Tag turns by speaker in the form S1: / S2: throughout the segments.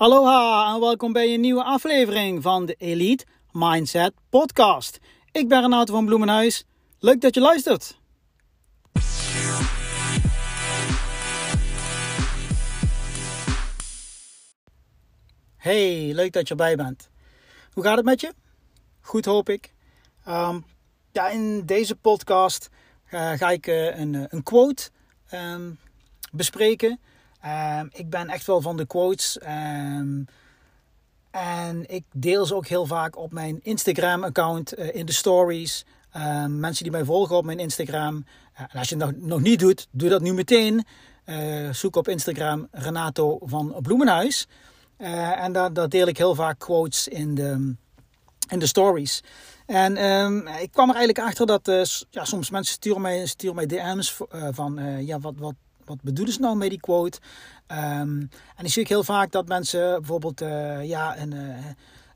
S1: Aloha en welkom bij een nieuwe aflevering van de Elite Mindset Podcast. Ik ben Renato van Bloemenhuis. Leuk dat je luistert. Hey, leuk dat je erbij bent. Hoe gaat het met je? Goed hoop ik. Um, ja, in deze podcast uh, ga ik uh, een, een, quote um, bespreken. Um, ik ben echt wel van de quotes. en ik deel ze ook heel vaak op mijn Instagram-account uh, in de stories. mensen die mij volgen op mijn Instagram. en als je het nog, nog niet doet, doe dat nu meteen. zoek op Instagram Renato van Bloemenhuis. en daar, daar deel ik heel vaak quotes in de, in de stories. En ik kwam er eigenlijk achter dat ja, soms mensen sturen mij, sturen mij DM's van ja, wat, wat, wat bedoelen ze nou met die quote? Um, en ik zie heel vaak dat mensen bijvoorbeeld ja, een,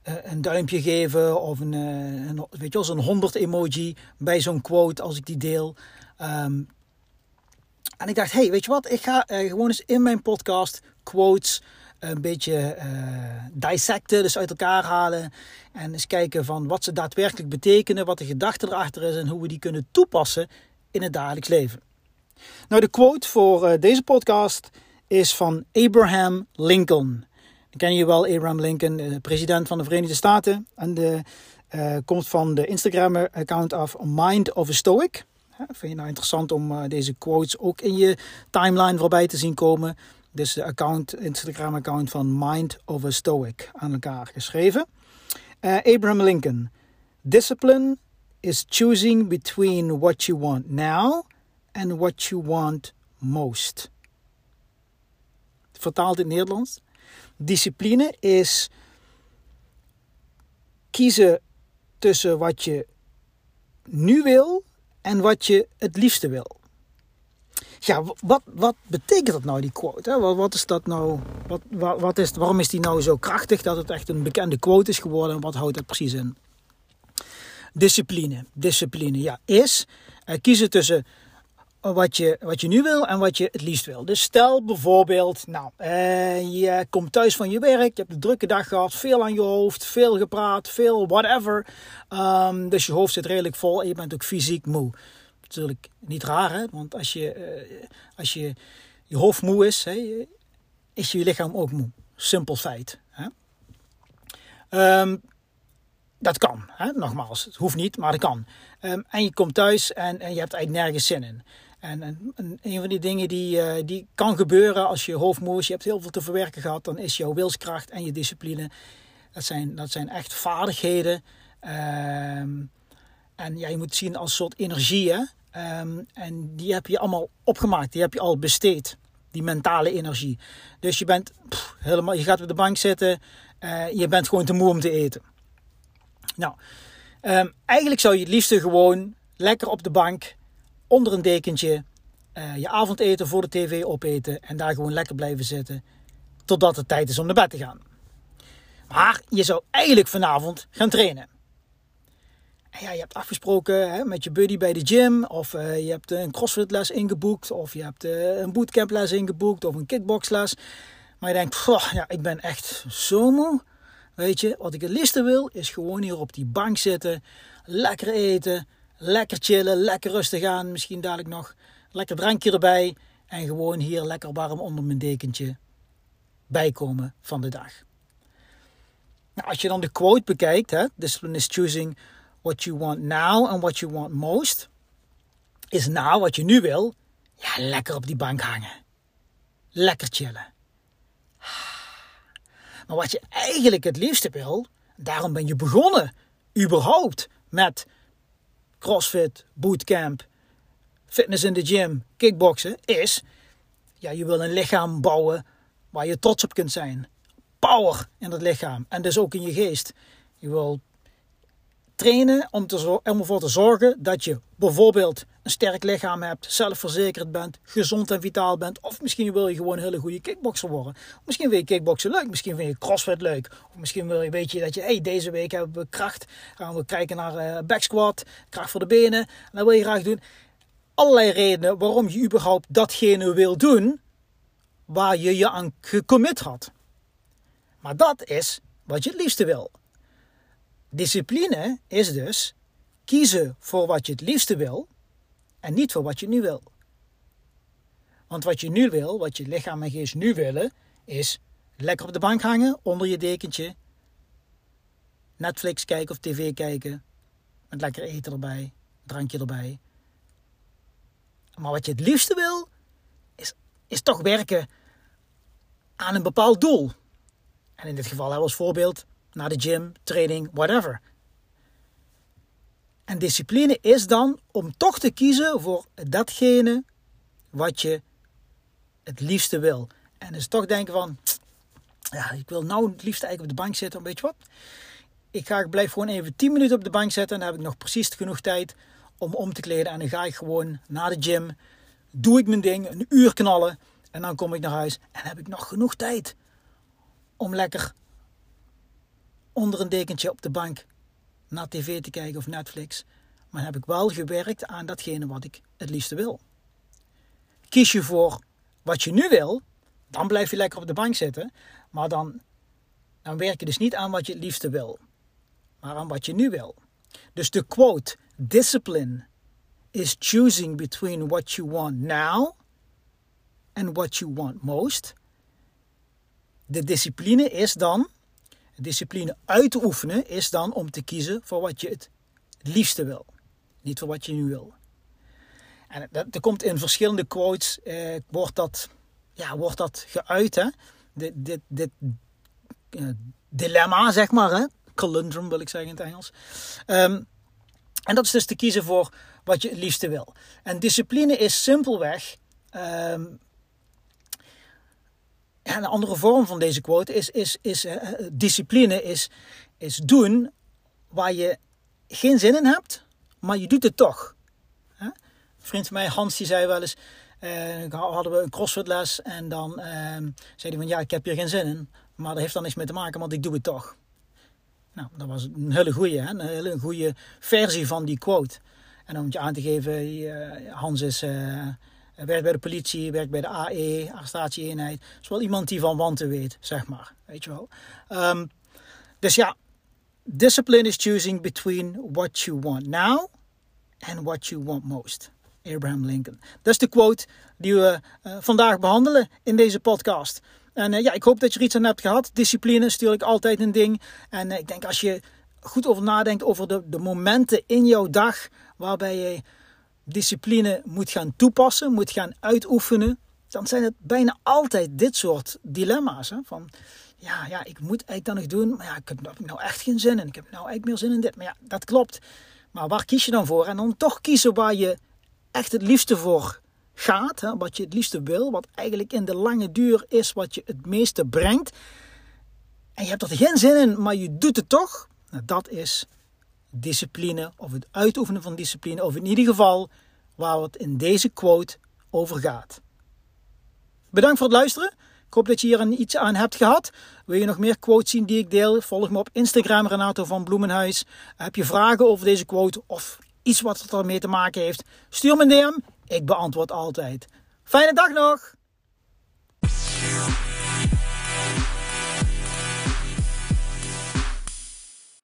S1: een duimpje geven of een, een weet je wel, zo'n 100 emoji bij zo'n quote als ik die deel. Um, en ik dacht, hey, weet je wat? Ik ga gewoon eens in mijn podcast quotes een beetje uh, dissecten, dus uit elkaar halen. En eens kijken van wat ze daadwerkelijk betekenen, wat de gedachte erachter is en hoe we die kunnen toepassen in het dagelijks leven. Nou, de quote voor uh, deze podcast is van Abraham Lincoln. Dan ken je wel Abraham Lincoln, de president van de Verenigde Staten. En de, uh, komt van de Instagram-account af Mind of a Stoic. Vind je nou interessant om deze quotes ook in je timeline voorbij te zien komen? Dus de account, Instagram-account van Mind of a Stoic aan elkaar geschreven. Abraham Lincoln. Discipline is choosing between what you want now and what you want most. Vertaald in het Nederlands. Discipline is kiezen tussen wat je nu wil en wat je het liefste wil ja, wat, wat betekent dat nou, die quote? Wat, wat is dat nou? Wat, wat, wat is, waarom is die nou zo krachtig dat het echt een bekende quote is geworden? En wat houdt dat precies in? Discipline. Discipline, ja, is uh, kiezen tussen wat je, wat je nu wil en wat je het liefst wil. Dus stel bijvoorbeeld, nou, uh, je komt thuis van je werk, je hebt een drukke dag gehad, veel aan je hoofd, veel gepraat, veel whatever. Um, dus je hoofd zit redelijk vol en je bent ook fysiek moe natuurlijk niet raar, want als je, uh, als je, je hoofd moe is, hè, is je lichaam ook moe. Simpel feit. Hè? Um, dat kan, hè? nogmaals. Het hoeft niet, maar dat kan. Um, en je komt thuis en, en je hebt eigenlijk nergens zin in. En, en, en een van die dingen die, uh, die kan gebeuren als je hoofd moe is, je hebt heel veel te verwerken gehad, dan is jouw wilskracht en je discipline, dat zijn, dat zijn echt vaardigheden. Um, en ja, je moet zien als soort energie. Um, en die heb je allemaal opgemaakt, die heb je al besteed. Die mentale energie. Dus je bent helemaal, je gaat op de bank zitten, uh, je bent gewoon te moe om te eten. Nou, um, eigenlijk zou je het liefste gewoon lekker op de bank, onder een dekentje, uh, je avondeten voor de tv opeten en daar gewoon lekker blijven zitten. Totdat het tijd is om naar bed te gaan. Maar je zou eigenlijk vanavond gaan trainen ja, je hebt afgesproken hè, met je buddy bij de gym. Of uh, je hebt een crossfit les ingeboekt. Of je hebt uh, een bootcamp les ingeboekt. Of een kickboxles. Maar je denkt, ja, ik ben echt zo moe. Weet je, wat ik het liefste wil, is gewoon hier op die bank zitten. Lekker eten. Lekker chillen. Lekker rustig aan. Misschien dadelijk nog lekker drankje erbij. En gewoon hier lekker warm onder mijn dekentje bijkomen van de dag. Nou, als je dan de quote bekijkt, hè, discipline is choosing what you want now and what you want most. Is nou wat je nu wil. Ja, lekker op die bank hangen. Lekker chillen. Maar wat je eigenlijk het liefste wil, daarom ben je begonnen, überhaupt, met crossfit, bootcamp, fitness in de gym, kickboksen, is, ja, je wil een lichaam bouwen waar je trots op kunt zijn. Power in het lichaam en dus ook in je geest. Je wil trainen om, te, om ervoor te zorgen dat je bijvoorbeeld een sterk lichaam hebt, zelfverzekerd bent, gezond en vitaal bent. Of misschien wil je gewoon een hele goede kickboxer worden. Misschien vind je kickboksen leuk, misschien vind je crossfit leuk. Of misschien wil je, weet je dat je, hey, deze week hebben we kracht. Gaan we kijken naar uh, back squat, kracht voor de benen. En dat wil je graag doen. Allerlei redenen waarom je überhaupt datgene wil doen waar je je aan gecommit had. Maar dat is wat je het liefste wil. Discipline is dus kiezen voor wat je het liefste wil en niet voor wat je nu wil. Want wat je nu wil, wat je lichaam en geest nu willen, is lekker op de bank hangen onder je dekentje, Netflix kijken of tv kijken, met lekker eten erbij, drankje erbij. Maar wat je het liefste wil, is, is toch werken aan een bepaald doel. En in dit geval als voorbeeld naar de gym, training, whatever. En discipline is dan om toch te kiezen voor datgene wat je het liefste wil. En dus toch denken van, ja, ik wil nou het liefst eigenlijk op de bank zitten, weet je wat? Ik, ga, ik blijf gewoon even 10 minuten op de bank zitten en dan heb ik nog precies genoeg tijd om om te kleden. En dan ga ik gewoon naar de gym, doe ik mijn ding, een uur knallen en dan kom ik naar huis en heb ik nog genoeg tijd om lekker onder een dekentje op de bank naar tv te kijken of Netflix. Maar heb ik wel gewerkt aan datgene wat ik het liefste wil. Kies je voor wat je nu wil, dan blijf je lekker op de bank zitten. Maar dan, dan werk je dus niet aan wat je het liefste wil, maar aan wat je nu wil. Dus de quote: Discipline is choosing between what you want now and what you want most. De discipline is dan, discipline uit te oefenen is dan om te kiezen voor wat je het liefste wil. Niet voor wat je nu wil. En dat, er komt in verschillende quotes, eh, wordt, dat, ja, wordt dat geuit. Hè? Dit, dit, dit dilemma, zeg maar. Hè? Conundrum wil ik zeggen in het Engels. Um, en dat is dus te kiezen voor wat je het liefste wil. En discipline is simpelweg. Um, ja, een andere vorm van deze quote is, is, is uh, discipline is, is doen waar je geen zin in hebt, maar je doet het toch. Een vriend van mij, Hans, die zei wel eens, uh, hadden we een crossfit en dan uh, zei hij van ja, ik heb hier geen zin in, maar dat heeft dan niks mee te maken, want ik doe het toch. Nou, dat was een hele goede, een hele goede versie van die quote. En om je aan te geven, Hans is, werkt bij de politie, werkt bij de AE, arrestatieeenheid. Is wel iemand die van wanten weet, zeg maar. Weet je wel. Um, dus ja, discipline is choosing between what you want now and what you want most. Abraham Lincoln. Dat is de quote die we uh, vandaag behandelen in deze podcast. En uh, ja, ik hoop dat je er iets aan hebt gehad. Discipline is natuurlijk altijd een ding. En uh, ik denk als je goed over nadenkt over de, de momenten in jouw dag waarbij je discipline moet gaan toepassen, moet gaan uitoefenen, dan zijn het bijna altijd dit soort dilemma's. Hè? Van ja, ja, ik moet eigenlijk dan nog doen, maar ja, ik heb nou echt geen zin in. Ik heb nou eigenlijk meer zin in dit. Maar ja, dat klopt. Maar waar kies je dan voor? En dan toch kiezen waar je echt het liefste voor gaat, hè, wat je het liefste wil, wat eigenlijk in de lange duur is wat je het meeste brengt. En je hebt er geen zin in, maar je doet het toch. Nou, dat is discipline of het uitoefenen van discipline, of in ieder geval waar het in deze quote over gaat. Bedankt voor het luisteren. Ik hoop dat je hier iets aan hebt gehad. Wil je nog meer quotes zien die ik deel? Volg me op Instagram Renato van Bloemenhuis. Heb je vragen over deze quote of iets wat ermee te maken heeft? Stuur me een DM. Ik beantwoord altijd. Fijne dag nog!